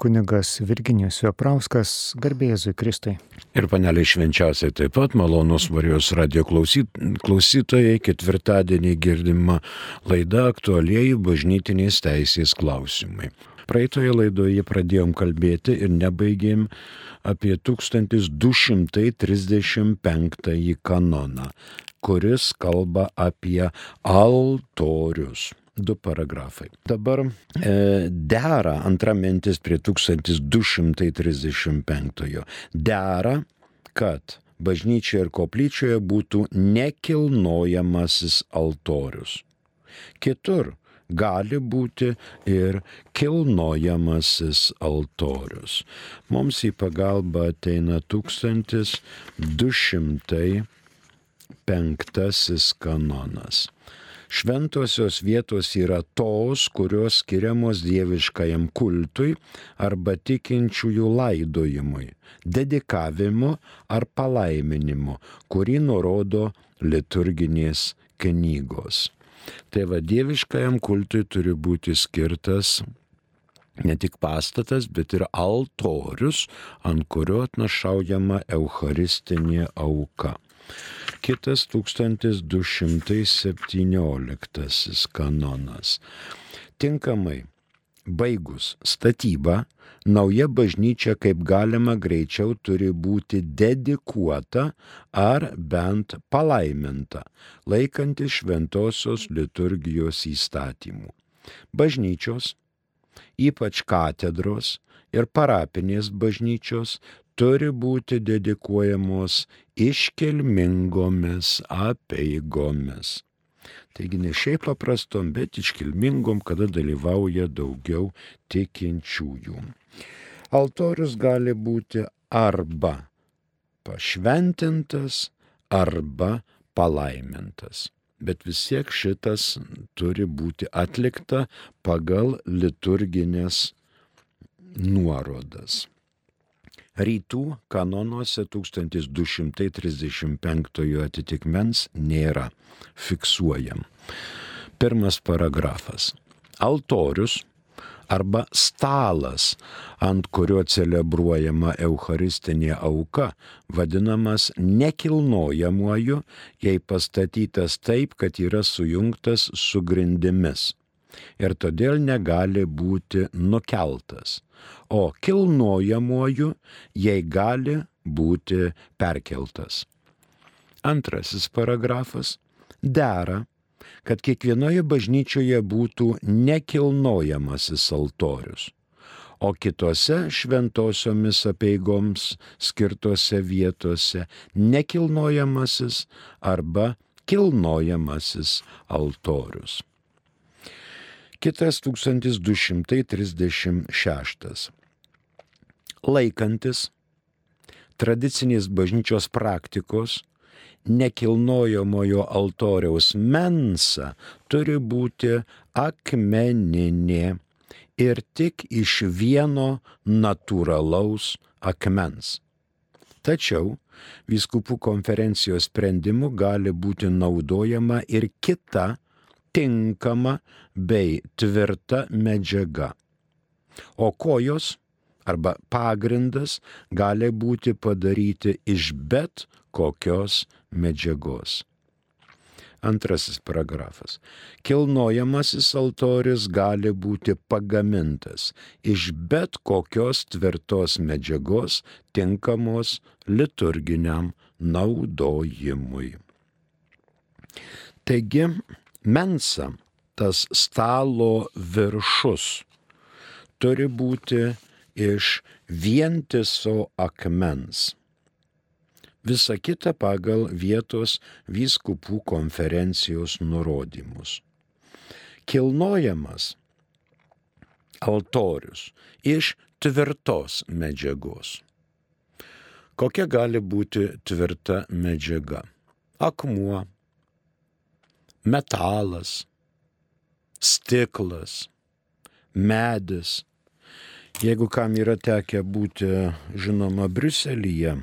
kunigas Virginijus Joprauskas, garbėzui Kristui. Ir paneliai švenčiausiai taip pat malonus Marijos radio klausytojai, ketvirtadienį girdima laida aktualieji bažnytinės teisės klausimai. Praeitoje laidoje pradėjom kalbėti ir nebaigėm apie 1235 kanoną, kuris kalba apie altorius du paragrafai. Dabar e, dera antra mintis prie 1235. Dera, kad bažnyčioje ir koplyčioje būtų nekilnojamasis altorius. Kitur gali būti ir kilnojamasis altorius. Mums į pagalbą ateina 1205 kanonas. Šventosios vietos yra tos, kurios skiriamos dieviškajam kultui arba tikinčiųjų laidojimui, dedikavimu ar palaiminimu, kurį nurodo liturginės knygos. Tai va dieviškajam kultui turi būti skirtas ne tik pastatas, bet ir altorius, ant kurio atnašaujama eucharistinė auka. Kitas 1217 kanonas. Tinkamai baigus statybą, nauja bažnyčia kaip galima greičiau turi būti dedikuota ar bent palaiminta, laikantis šventosios liturgijos įstatymų. Bažnyčios, ypač katedros ir parapinės bažnyčios turi būti dedikuojamos iškilmingomis apeigomis. Taigi ne šiaip paprastom, bet iškilmingom, kada dalyvauja daugiau tikinčiųjų. Altorius gali būti arba pašventintas, arba palaimintas. Bet vis tiek šitas turi būti atlikta pagal liturginės nuorodas. Rytų kanonuose 1235 atitikmens nėra fiksuojam. Pirmas paragrafas. Altorius arba stalas, ant kurio celebruojama Eucharistinė auka, vadinamas nekilnojamuoju, jei pastatytas taip, kad yra sujungtas su grindimis ir todėl negali būti nukeltas, o kilnojamuoju jai gali būti perkeltas. Antrasis paragrafas dera, kad kiekvienoje bažnyčioje būtų nekilnojamasis altorius, o kitose šventosiomis apieigoms skirtose vietose nekilnojamasis arba kilnojamasis altorius. Kitas 1236. Laikantis tradicinės bažnyčios praktikos, nekilnojamojo altoriaus mensa turi būti akmeninė ir tik iš vieno natūralaus akmens. Tačiau viskupų konferencijos sprendimu gali būti naudojama ir kita tinkama bei tvirta medžiaga. O kojos arba pagrindas gali būti padaryti iš bet kokios medžiagos. Antrasis paragrafas. Kilnojamasis altorius gali būti pagamintas iš bet kokios tvirtos medžiagos tinkamos liturginiam naudojimui. Taigi, mensa, tas stalo viršus, turi būti iš vientiso akmens. Visa kita pagal vietos vyskupų konferencijos nurodymus. Kilnojamas altorius iš tvirtos medžiagos. Kokia gali būti tvirta medžiaga? Akmuo, metalas, stiklas, medis. Jeigu kam yra tekę būti, žinoma, Briuselyje,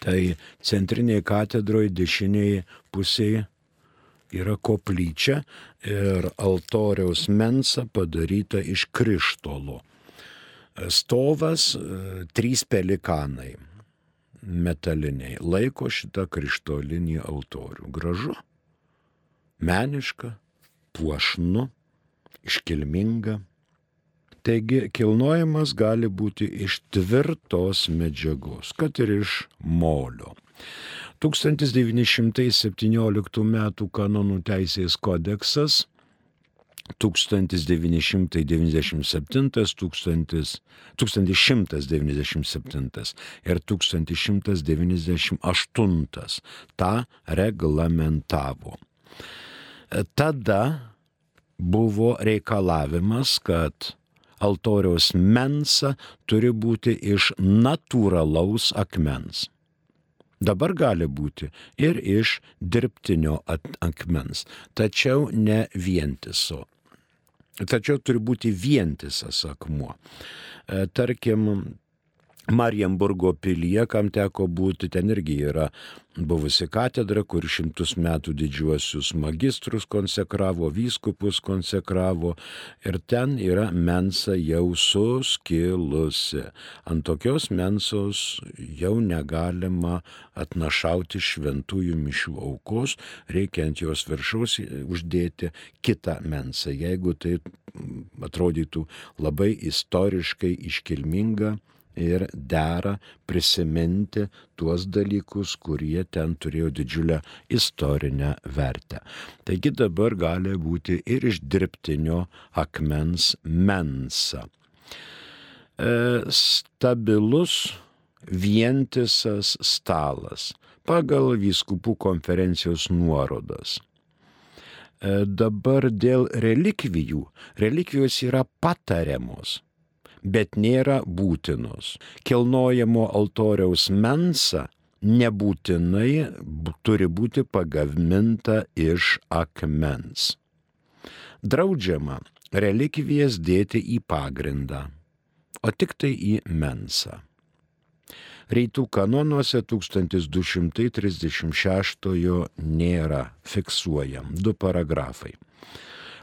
tai centrinėje katedroje dešinėje pusėje yra koplyčia ir altoriaus mensa padaryta iš krištolo. Stovas trys pelikanai metaliniai laiko šitą krištolinį altorių. Gražu, meniška, puošnu, iškilminga. Taigi kilnojimas gali būti iš tvirtos medžiagos, kad ir iš molio. 1917 m. kanonų teisės kodeksas 1997, 1197 ir 1198 tą reglamentavo. Tada buvo reikalavimas, kad altoriaus mensa turi būti iš natūralaus akmens. Dabar gali būti ir iš dirbtinio akmens, tačiau ne vientiso. Tačiau turi būti vientisas akmuo. E, tarkim, Marienburgo pilyje, kam teko būti, ten irgi yra buvusi katedra, kur šimtus metų didžiuosius magistrus konsekravo, vyskupus konsekravo ir ten yra mensa jau suskilusi. Ant tokios mensos jau negalima atnašauti šventųjų mišių aukos, reikia ant jos viršaus uždėti kitą mensą, jeigu tai atrodytų labai istoriškai iškilminga ir dera prisiminti tuos dalykus, kurie ten turėjo didžiulę istorinę vertę. Taigi dabar gali būti ir iš dirbtinio akmens mensa. E, stabilus vientisas stalas pagal vyskupų konferencijos nuorodas. E, dabar dėl relikvijų. Relikvijos yra patariamos bet nėra būtinos. Kilnojamo altoriaus mensa nebūtinai turi būti pagaminta iš akmens. Draudžiama relikvijas dėti į pagrindą, o tik tai į mensą. Reitų kanonuose 1236 nėra fiksuojam du paragrafai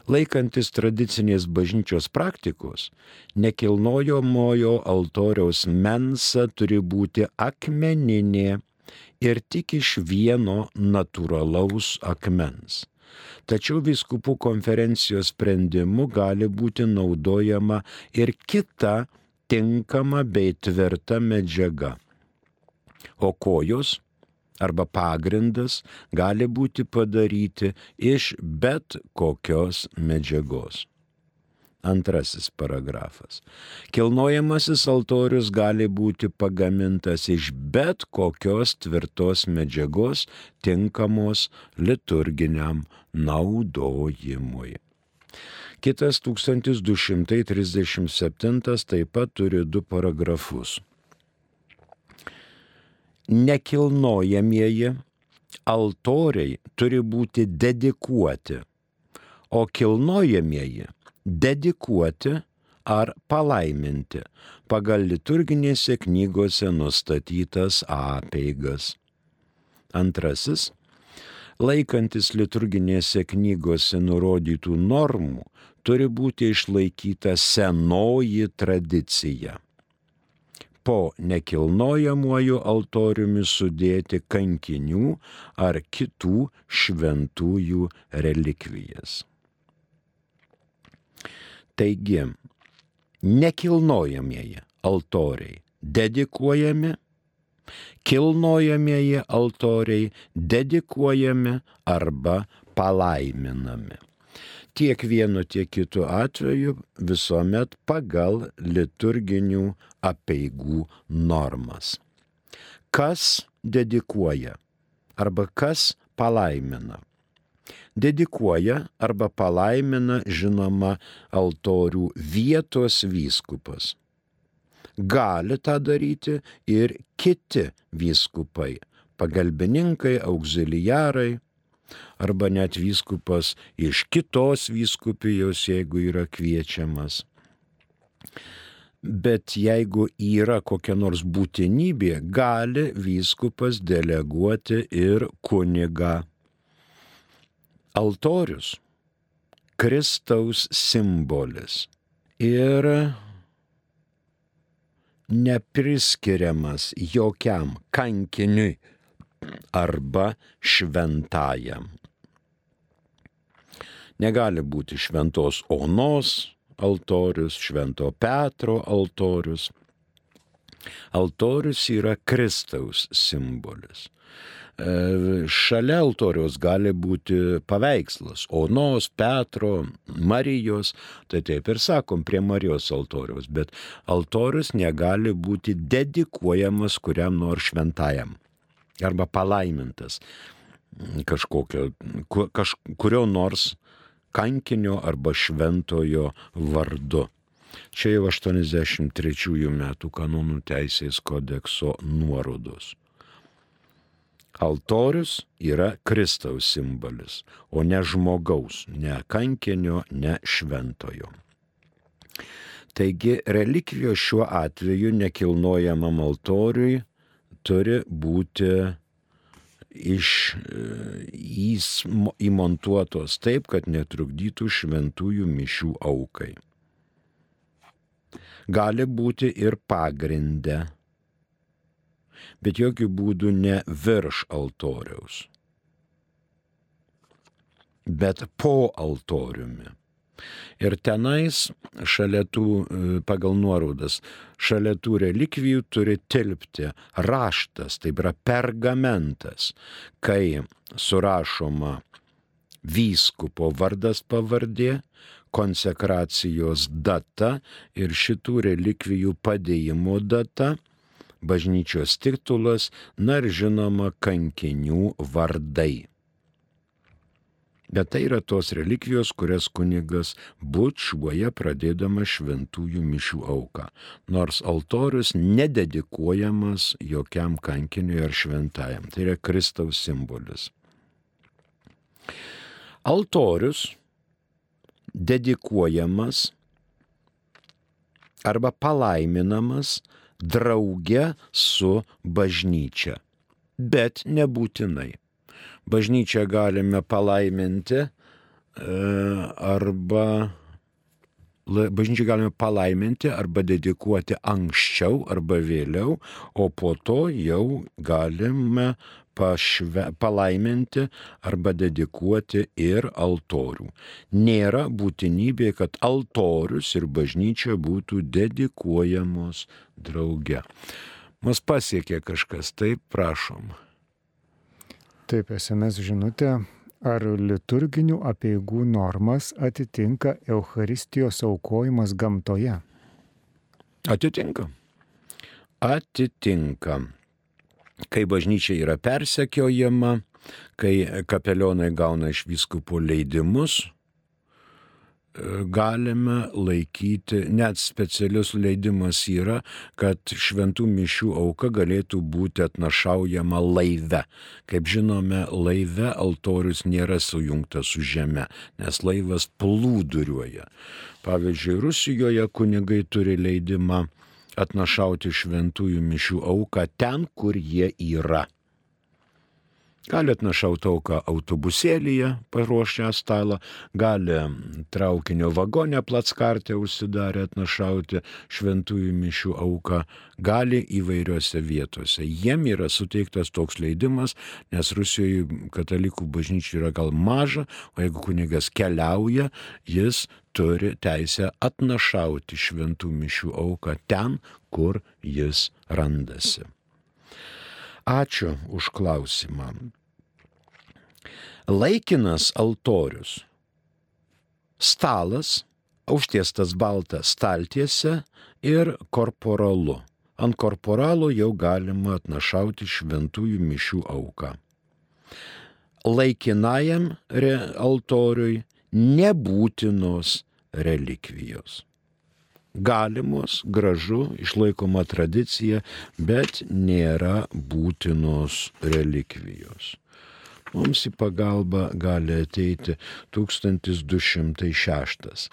laikantis tradicinės bažnyčios praktikos, nekilnojomojo altoriaus mensa turi būti akmeninė ir tik iš vieno natūralaus akmens. Tačiau viskupų konferencijos sprendimu gali būti naudojama ir kita tinkama bei tvirta medžiaga. O kojos arba pagrindas gali būti padaryti iš bet kokios medžiagos. Antrasis paragrafas. Kilnojamasis altorius gali būti pagamintas iš bet kokios tvirtos medžiagos tinkamos liturginiam naudojimui. Kitas 1237 taip pat turi du paragrafus nekilnojamieji altoriai turi būti dedikuoti, o kilnojamieji dedikuoti ar palaiminti pagal liturginėse knygose nustatytas apeigas. Antrasis, laikantis liturginėse knygose nurodytų normų, turi būti išlaikyta senoji tradicija po nekilnojamuoju altoriumi sudėti kankinių ar kitų šventųjų relikvijas. Taigi, nekilnojamieji altoriai dedikuojami, kilnojamieji altoriai dedikuojami arba palaiminami tiek vienu, tiek kitu atveju visuomet pagal liturginių apieigų normas. Kas dedikuoja arba kas palaimina? Dedikuoja arba palaimina žinoma altorių vietos vyskupas. Gali tą daryti ir kiti vyskupai, pagalbininkai, auxiliarai, arba net vyskupas iš kitos vyskupijos, jeigu yra kviečiamas. Bet jeigu yra kokia nors būtinybė, gali vyskupas deleguoti ir kunigą. Altorius - Kristaus simbolis. Ir nepriskiriamas jokiam kankiniui arba šventajam. Negali būti šventos Onos altorius, švento Petro altorius. Altorius yra Kristaus simbolis. E, šalia altoriaus gali būti paveikslas Onos, Petro, Marijos, tai taip ir sakom prie Marijos altoriaus, bet altorius negali būti dedikuojamas kuriam nors šventajam arba palaimintas kažkokio, kaž, kurio nors kankinio arba šventojo vardu. Čia jau 83 metų kanonų teisės kodekso nuorodos. Altorius yra Kristaus simbolis, o ne žmogaus, ne kankinio, ne šventojo. Taigi relikvijos šiuo atveju nekilnojamam altoriui turi būti iš, jis įmontuotos taip, kad netrukdytų šventųjų mišių aukai. Gali būti ir pagrindę bet jokių būdų ne virš altoriaus, bet po altoriumi. Ir tenais, šalia tų, e, pagal nuorodas, šalia tų relikvijų turi tilpti raštas, tai yra pergamentas, kai surašoma vyskupo vardas pavardė, konsekracijos data ir šitų relikvijų padėjimo data bažnyčios titulas, na ir žinoma kankinių vardai. Bet tai yra tos relikvijos, kurias kunigas bučiuoja pradėdama šventųjų mišių auką, nors altorius nededikuojamas jokiam kankiniui ar šventajam. Tai yra Kristaus simbolis. Altorius dedikuojamas arba palaiminamas drauge su bažnyčia. Bet nebūtinai. Bažnyčią galime palaiminti e, arba bažnyčią galime palaiminti arba dedikuoti anksčiau arba vėliau, o po to jau galime pašve, palaiminti arba dedikuoti ir altorių. Nėra būtinybė, kad altorius ir bažnyčia būtų dedikuojamos drauge. Mus pasiekė kažkas, taip prašom. Taip, SMS žinutė, ar liturginių apieigų normas atitinka Euharistijos aukojimas gamtoje? Atitinka. Atitinka kai bažnyčia yra persekiojama, kai kapelionai gauna iš vyskupų leidimus, galime laikyti, net specialius leidimas yra, kad šventų mišių auka galėtų būti atnašaujama laive. Kaip žinome, laive altorius nėra sujungtas su žeme, nes laivas plūduriuoja. Pavyzdžiui, Rusijoje kunigai turi leidimą atnašauti šventųjų mišių auką ten, kur jie yra. Gali atnašauti auką autobusėlyje, paruošę stalą, gali traukinio vagonę platskartę užsidarę atnašauti šventųjų mišių auką, gali įvairiose vietose. Jiem yra suteiktas toks leidimas, nes Rusijoje katalikų bažnyčia yra gal maža, o jeigu kunigas keliauja, jis turi teisę atnašauti šventų mišių auką ten, kur jis randasi. Ačiū už klausimą. Laikinas altorius. Stalas, užtiestas baltą staltiesę ir korporalu. Ant korporalo jau galima atnašauti šventųjų mišių auką. Laikinajam altoriui nebūtinos relikvijos. Galimos, gražu, išlaikoma tradicija, bet nėra būtinos relikvijos. Mums į pagalbą gali ateiti 1206.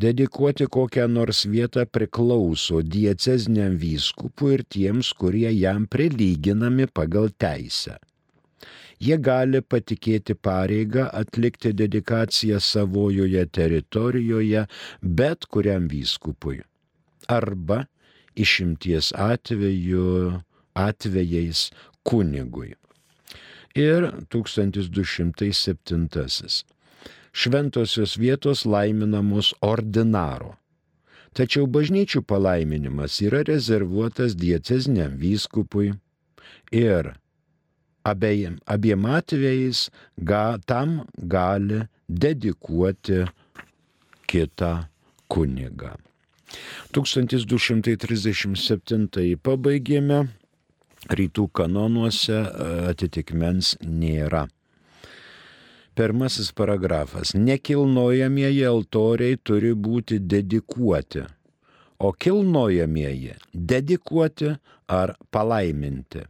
Dedikuoti kokią nors vietą priklauso diecezniam vyskupui ir tiems, kurie jam prilyginami pagal teisę jie gali patikėti pareigą atlikti dedikaciją savojoje teritorijoje bet kuriam vyskupui arba išimties atveju, atvejais kunigui. Ir 1207. Šventosios vietos laiminamos ordinaro. Tačiau bažnyčių palaiminimas yra rezervuotas diecezniam vyskupui ir abiem, abiem atvejais ga, tam gali dedikuoti kitą kunigą. 1237 pabaigėme, rytų kanonuose atitikmens nėra. Pirmasis paragrafas. Nekilnojamieji altoriai turi būti dedikuoti, o kilnojamieji dedikuoti ar palaiminti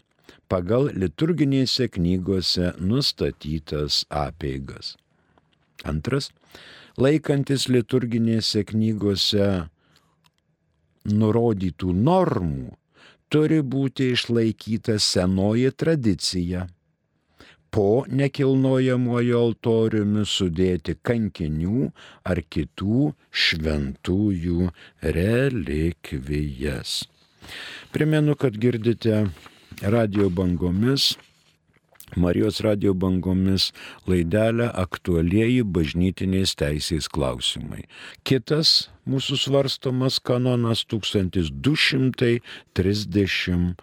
pagal liturginėse knygose nustatytas apeigas. Antras. Laikantis liturginėse knygose nurodytų normų, turi būti išlaikyta senoji tradicija po nekilnojamojo altoriumi sudėti kankinių ar kitų šventųjų relikvijas. Primenu, kad girdite radio bangomis Marijos radio bangomis laidelę aktualieji bažnytinės teisės klausimai. Kitas mūsų svarstomas kanonas 1238.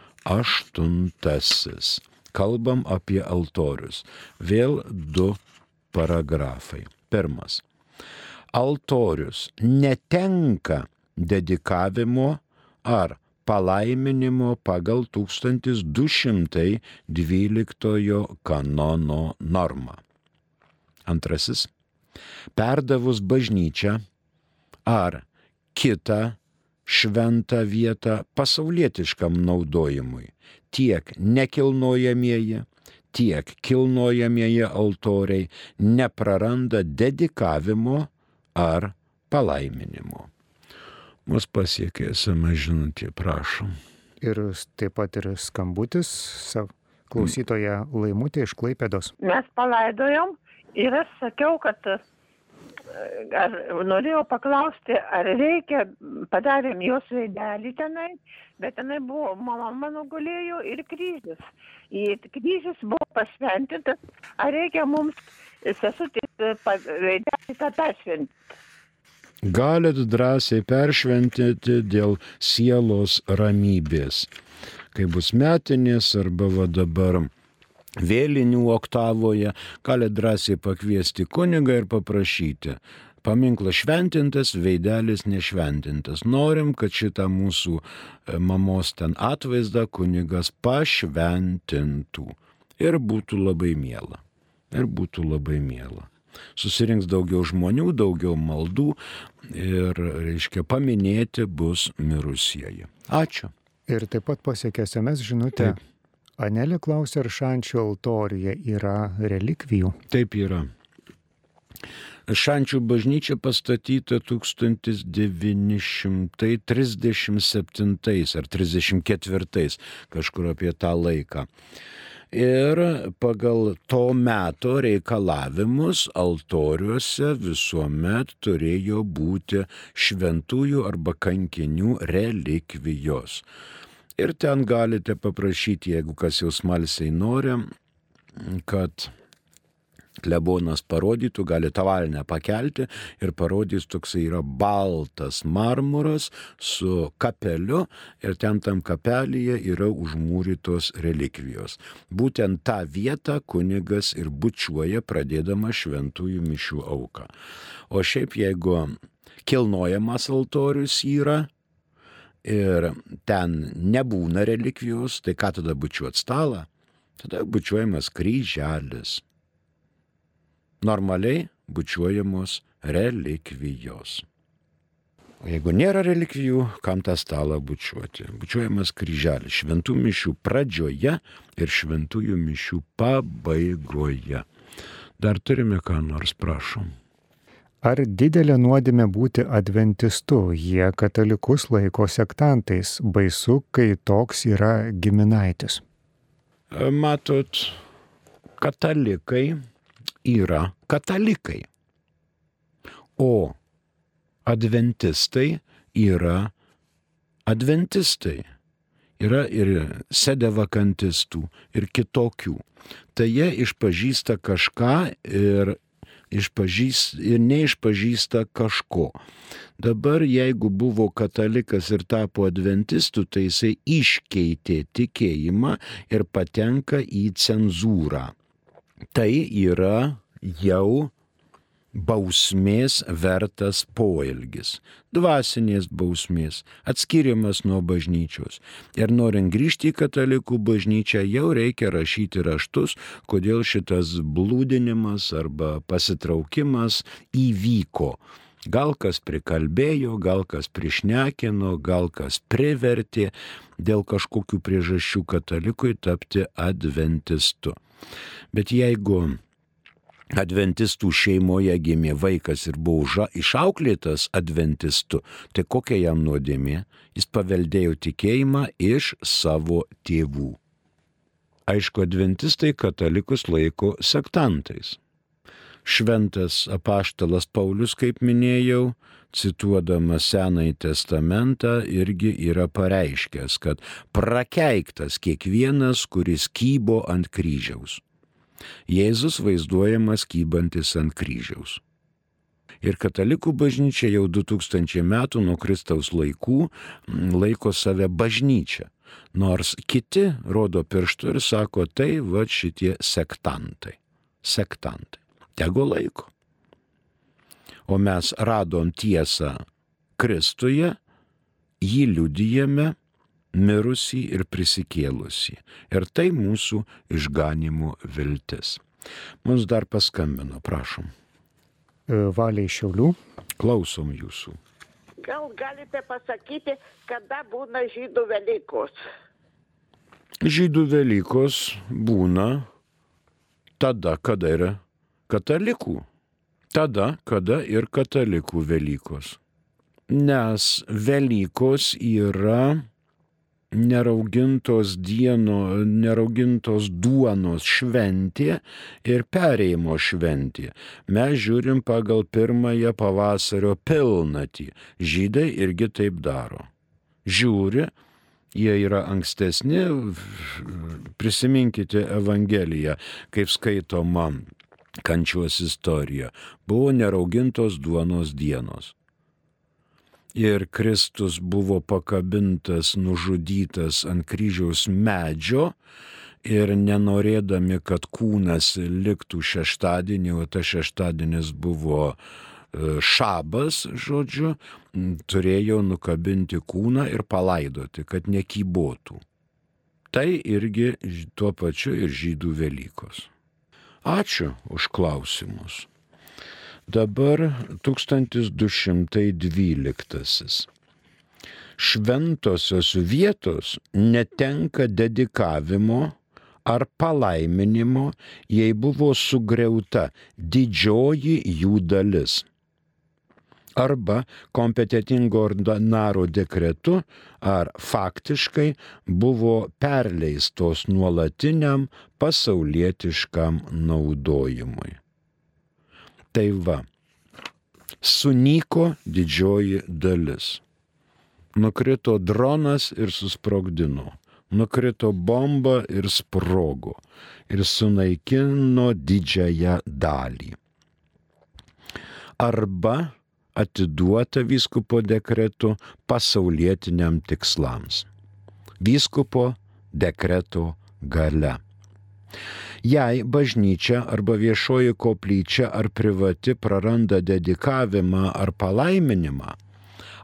Kalbam apie altorius. Vėl du paragrafai. Pirmas. Altorius netenka dedikavimo ar palaiminimo pagal 1212 kanono normą. Antrasis. Perdavus bažnyčią ar kitą šventą vietą pasaulietiškam naudojimui tiek nekilnojamieji, tiek kilnojamieji altoriai nepraranda dedikavimo ar palaiminimo mus pasiekė esame žinutė, prašom. Ir taip pat ir skambutis klausytoja Laimutė iš Klaipėdos. Mes palaidojom ir aš sakiau, kad ar norėjau paklausti, ar reikia, padarėm jos veidelį tenai, bet tenai buvo, mama mano gulėjo ir kryžius. Ir kryžius buvo pašventintas, ar reikia mums sesutis veidelį tą peršventyti galit drąsiai peršventyti dėl sielos ramybės. Kai bus metinės arba va dabar vėlinių oktavoje, galit drąsiai pakviesti kunigą ir paprašyti. Paminklas šventintas, veidelis nešventintas. Norim, kad šitą mūsų e, mamos ten atvaizdą kunigas pašventintų. Ir būtų labai mėla. Ir būtų labai mėla susirinks daugiau žmonių, daugiau maldų ir, reiškia, paminėti bus mirusieji. Ačiū. Ir taip pat pasiekė SMS žinutė. Taip. Anelė klausė, ar šančių altorija yra relikvijų. Taip yra. Šančių bažnyčia pastatyta 1937 ar 1934 kažkur apie tą laiką ir pagal to meto reikalavimus altoriuose visuomet turėjo būti šventųjų arba kankinių relikvijos. Ir ten galite paprašyti, jeigu kas jau smalsiai nori, kad klebonas parodytų, gali tavalinę pakelti ir parodys, toksai yra baltas marmuras su kapeliu ir ten tam kapelyje yra užmūrytos relikvijos. Būtent tą vietą kunigas ir bučiuoja pradėdama šventųjų mišių auką. O šiaip jeigu kilnojamas altorius yra, ir ten nebūna relikvijos, tai ką tada bučiuot stalą? Tada bučiuojamas kryželis normaliai bučiuojamos relikvijos. O jeigu nėra relikvijų, kam tą stalą bučiuoti? Bučiuojamas kryželis šventų mišių pradžioje ir šventųjų mišių pabaigoje. Dar turime ką nors, prašom. Ar didelė nuodėmė būti adventistu, jie katalikus laiko sektantais, baisu, kai toks yra giminaitis? Matot, katalikai yra katalikai. O adventistai yra Adventistai yra ir sedevakantistų, ir kitokių. Tai jie išpažįsta kažką ir, išpažįst, ir neišpažįsta kažko. Dabar jeigu buvo katalikas ir tapo adventistų, tai jisai iškeitė tikėjimą ir patenka į cenzūrą. Tai yra jau bausmės vertas poelgis, dvasinės bausmės, atskiriamas nuo bažnyčios. Ir norint grįžti į katalikų bažnyčią, jau reikia rašyti raštus, kodėl šitas blūdinimas arba pasitraukimas įvyko. Gal kas prikalbėjo, gal kas prišnekino, gal kas privertė dėl kažkokių priežasčių katalikui tapti adventistu. Bet jeigu adventistų šeimoje gimė vaikas ir buvo išauklėtas adventistu, tai kokia jam nuodėmė? Jis paveldėjo tikėjimą iš savo tėvų. Aišku, adventistai katalikus laiko sektantais. Šventas apaštalas Paulius, kaip minėjau, cituodamas Senąjį testamentą, irgi yra pareiškęs, kad prakeiktas kiekvienas, kuris kybo ant kryžiaus. Jėzus vaizduojamas kybantis ant kryžiaus. Ir katalikų bažnyčia jau 2000 metų nuo Kristaus laikų laiko save bažnyčia. Nors kiti rodo pirštų ir sako, tai va šitie sektantai. Sektantai. Tegu laiko. O mes radom tiesą Kristuje, jį liudijame mirusį ir prisikėlusį. Ir tai mūsų išganimo viltis. Mums dar paskambino, prašom. E, Valiai Šiaulių. Klausom jūsų. Gal galite pasakyti, kada būna žydų Velykos? Žydų Velykos būna tada, kada yra katalikų. Tada, kada ir katalikų Velykos. Nes Velykos yra neraugintos dieno, neraugintos duonos šventė ir pereimo šventė. Mes žiūrim pagal pirmąją pavasario pilnatį. Žydai irgi taip daro. Žiūri, jie yra ankstesni, prisiminkite Evangeliją, kaip skaitoma kančios istorija. Buvo neraugintos duonos dienos ir Kristus buvo pakabintas, nužudytas ant kryžiaus medžio ir nenorėdami, kad kūnas liktų šeštadienį, o tas šeštadienis buvo e, šabas, žodžiu, turėjo nukabinti kūną ir palaidoti, kad nekybotų. Tai irgi tuo pačiu ir žydų Velykos. Ačiū už klausimus. Dabar 1212. Šventosios vietos netenka dedikavimo ar palaiminimo, jei buvo sugriauta didžioji jų dalis. Arba kompetitingo ordinaro dekretu, ar faktiškai buvo perleistos nuolatiniam pasaulietiškam naudojimui. Tai va, sunyko didžioji dalis. Nukrito dronas ir susprogdino. Nukrito bomba ir sprogo. Ir sunaikino didžiąją dalį. Arba atiduota vyskupo dekretu pasaulietiniam tikslams. Vyskupo dekreto gale. Jei bažnyčia arba viešoji koplyčia ar privati praranda dedikavimą ar palaiminimą,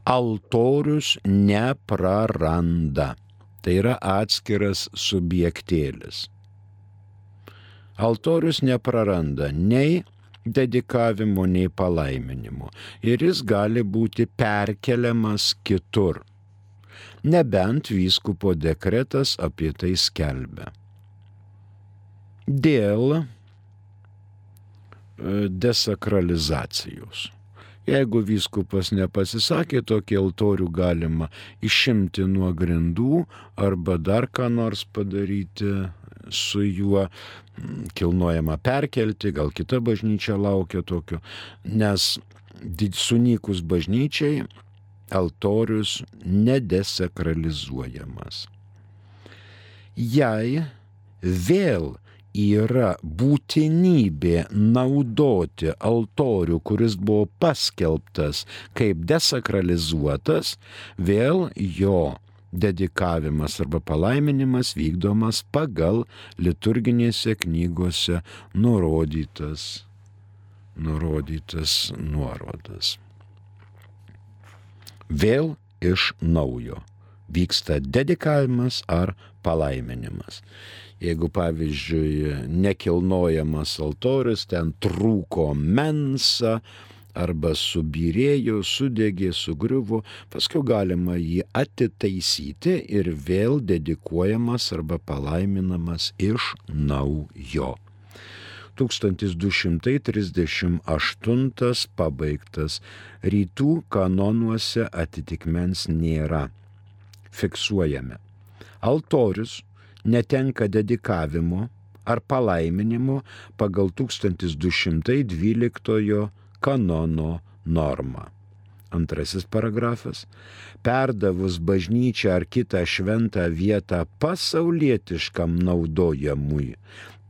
altorius nepraranda. Tai yra atskiras subjektėlis. Altorius nepraranda nei dedikavimo, nei palaiminimo. Ir jis gali būti perkeliamas kitur. Nebent vyskupo dekretas apie tai skelbia dėl e, desakralizacijos. Jeigu vyskupas nepasisakė, tokį altorių galima išimti nuo grindų arba dar ką nors padaryti su juo, kilnojama perkelti, gal kita bažnyčia laukia tokio, nes sunykus bažnyčiai altorius nedesakralizuojamas. Jei vėl yra būtinybė naudoti altorių, kuris buvo paskelbtas kaip desakralizuotas, vėl jo dedikavimas arba palaiminimas vykdomas pagal liturginėse knygose nurodytas, nurodytas nuorodas. Vėl iš naujo vyksta dedikavimas ar palaiminimas. Jeigu pavyzdžiui nekilnojamas altorius, ten trūko mensa arba subirėjo, sudegė, sugriuvo, paskui galima jį atitaisyti ir vėl dedikuojamas arba palaiminamas iš naujo. 1238 pabaigtas rytų kanonuose atitikmens nėra. Fiksuojame. Altorius netenka dedikavimo ar palaiminimo pagal 1212 kanono normą. Antrasis paragrafas. Perdavus bažnyčią ar kitą šventą vietą pasaulietiškam naudojamui,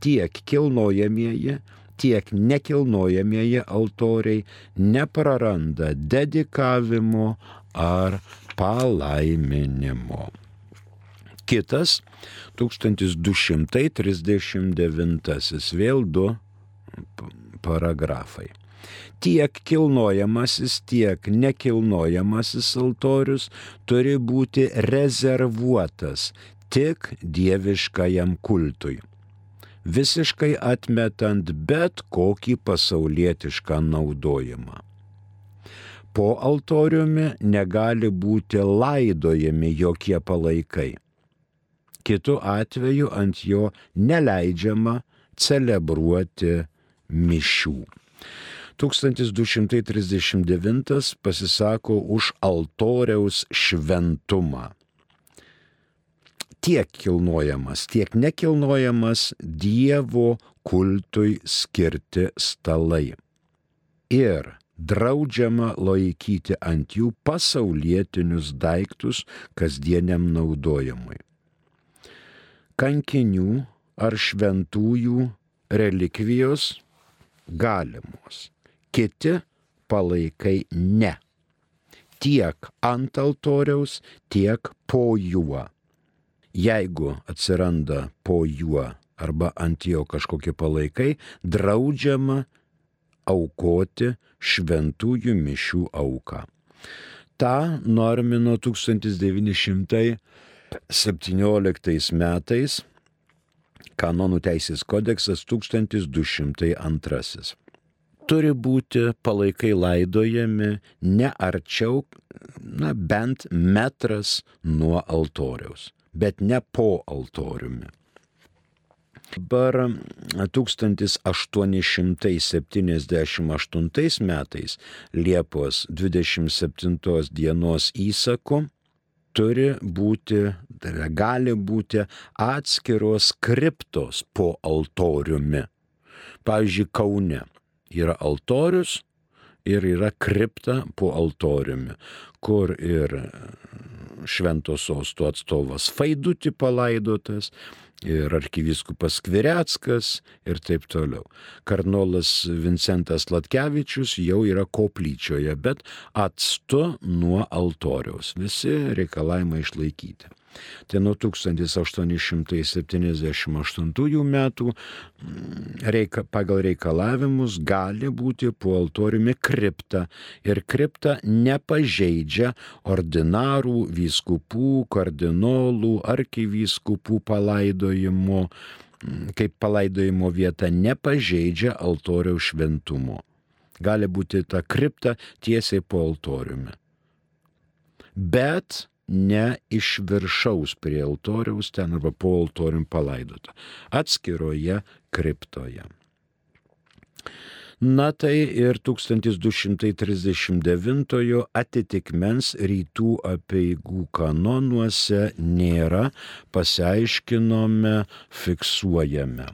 tiek kilnojamieji, tiek nekilnojamieji altoriai nepraranda dedikavimo ar palaiminimo. Kitas 1239, vėl du paragrafai. Tiek kilnojamasis, tiek nekilnojamasis altorius turi būti rezervuotas tik dieviškajam kultui visiškai atmetant bet kokį pasaulietišką naudojimą. Po altoriumi negali būti laidojami jokie palaikai kitu atveju ant jo neleidžiama celebruoti mišių. 1239 pasisako už altoriaus šventumą. Tiek kilnojamas, tiek nekilnojamas Dievo kultui skirti stalai. Ir draudžiama laikyti ant jų pasaulietinius daiktus kasdieniam naudojimui kankinių ar šventųjų relikvijos galimos, kiti palaikai ne. Tiek ant altoriaus, tiek po juo. Jeigu atsiranda po juo arba ant jo kažkokie palaikai, draudžiama aukoti šventųjų mišių auką. Ta normino 1900 17 metais kanonų teisės kodeksas 1202. Turi būti palaikai laidojami ne arčiau, na bent metras nuo altoriaus, bet ne po altoriumi. Dabar 1878 metais Liepos 27 dienos įsaku turi būti, tai yra, gali būti atskiros kriptos po altoriumi. Pavyzdžiui, Kaune yra altorius ir yra kripta po altoriumi, kur ir šventos sostų atstovas Faiduti palaidotas, ir arkivyskupas Kvireckas ir taip toliau. Karnolas Vincentas Latkevičius jau yra koplyčioje, bet atstu nuo altoriaus. Visi reikalavimai išlaikyti. Tai nuo 1878 metų mm, reika, pagal reikalavimus gali būti po altoriumi kripta ir kripta nepažeidžia ordinarų, vyskupų, kardinolų, arkivyskupų palaidojimo, mm, kaip palaidojimo vieta nepažeidžia altoriaus šventumo. Gali būti ta kripta tiesiai po altoriumi. Bet ne iš viršaus prie altoriaus ten arba po altorium palaidota, atskiroje kriptoje. Na tai ir 1239 atitikmens rytų apieigų kanonuose nėra, pasiaiškinome, fiksuojame.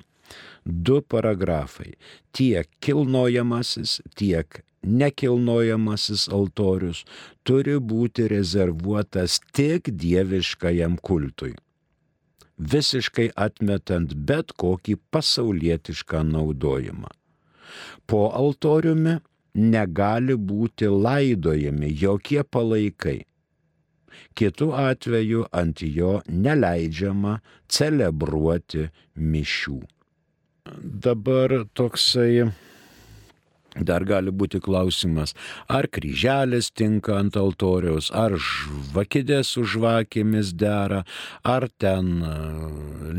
Du paragrafai. Tiek kilnojamasis, tiek nekilnojamasis altorius turi būti rezervuotas tik dieviškajam kultui, visiškai atmetant bet kokį pasaulietišką naudojimą. Po altoriumi negali būti laidojami jokie palaikai. Kitu atveju ant jo neleidžiama celebruoti mišių. Dabar toksai Dar gali būti klausimas, ar kryželis tinka ant altoriaus, ar žvakidės su žvakėmis dera, ar ten e,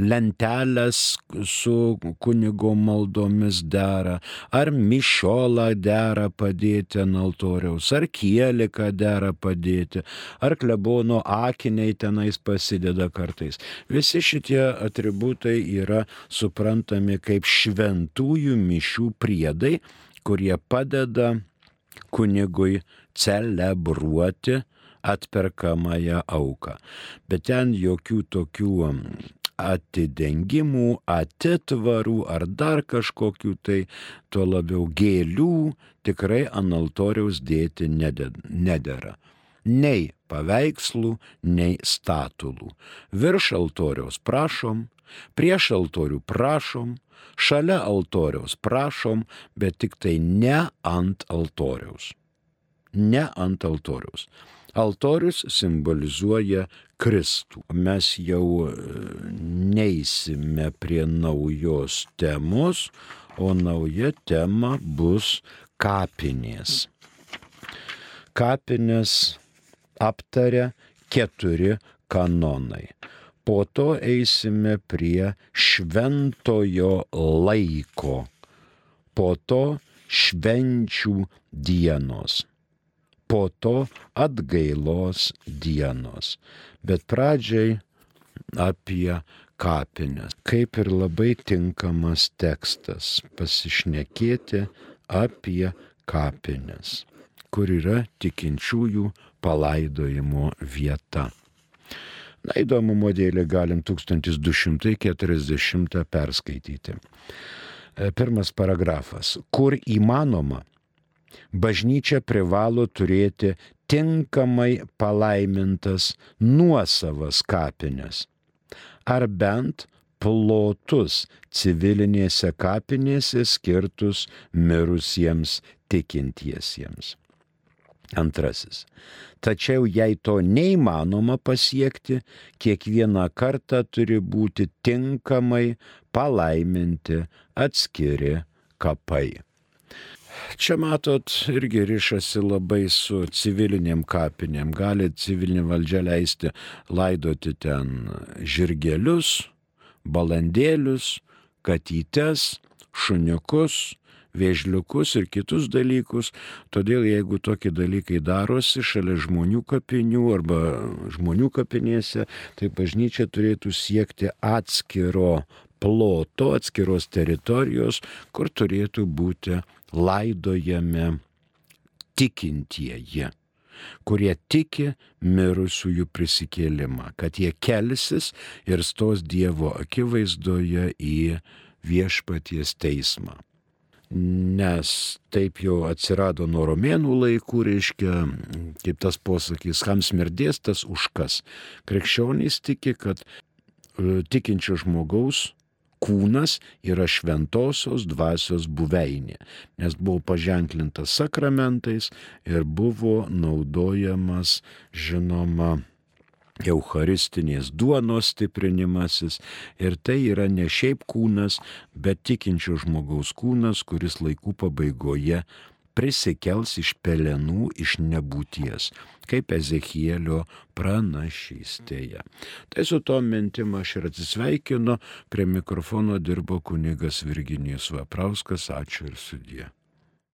lentelės su kunigo maldomis dera, ar mišiola dera padėti ant altoriaus, ar kielika dera padėti, ar klebono akiniai tenais pasideda kartais. Visi šitie atributai yra suprantami kaip šventųjų mišių priedai kurie padeda kunigui celebruoti atperkamąją auką. Bet ten jokių tokių atidengimų, atitvarų ar dar kažkokių tai, tuo labiau gėlių tikrai ant altoriaus dėti nedėra. Nei paveikslų, nei statulų. Virš altoriaus prašom, prieš altorių prašom, šalia altoriaus prašom, bet tik tai ne ant altoriaus. Ne ant altoriaus. Altorius simbolizuoja Kristų. Mes jau e, neįsime prie naujos temos, o nauja tema bus kapinės. Kapinės aptaria keturi kanonai po to eisime prie šventojo laiko, po to švenčių dienos, po to atgailos dienos. Bet pradžiai apie kapinės. Kaip ir labai tinkamas tekstas pasišnekėti apie kapinės, kur yra tikinčiųjų palaidojimo vieta. Na įdomumo dėlį galim 1240 perskaityti. E, pirmas paragrafas. Kur įmanoma, bažnyčia privalo turėti tinkamai palaimintas nuosavas kapines. Ar bent plotus civilinėse kapinėse skirtus mirusiems tikintiesiems. Antrasis. Tačiau jei to neįmanoma pasiekti, kiekvieną kartą turi būti tinkamai palaiminti atskiri kapai. Čia matot, irgi ryšasi labai su civiliniam kapinėm. Gali civilinė valdžia leisti laidoti ten žirgelius, balandėlius, katytes, šuniukus, vėžliukus ir kitus dalykus. Todėl jeigu tokie dalykai darosi šalia žmonių kapinių arba žmonių kapinėse, tai bažnyčia turėtų siekti atskiro ploto, atskiros teritorijos, kur turėtų būti laidojami tikintieji kurie tiki mirusiųjų prisikėlimą, kad jie kelsis ir stos Dievo akivaizdoje į viešpaties teismą nes taip jau atsirado nuo romėnų laikų, reiškia, kaip tas posakys, kam smirdės tas už kas. Krikščionys tiki, kad e, tikinčio žmogaus kūnas yra šventosios dvasios buveinė, nes buvo paženklintas sakramentais ir buvo naudojamas, žinoma, Eucharistinės duonos stiprinimasis ir tai yra ne šiaip kūnas, bet tikinčio žmogaus kūnas, kuris laikų pabaigoje prisikels iš pelenų, iš nebūties, kaip Ezekielio pranašystėje. Tai su to mintim aš ir atsisveikinu, prie mikrofono dirbo kunigas Virginijus Vaprauskas, ačiū ir sudė.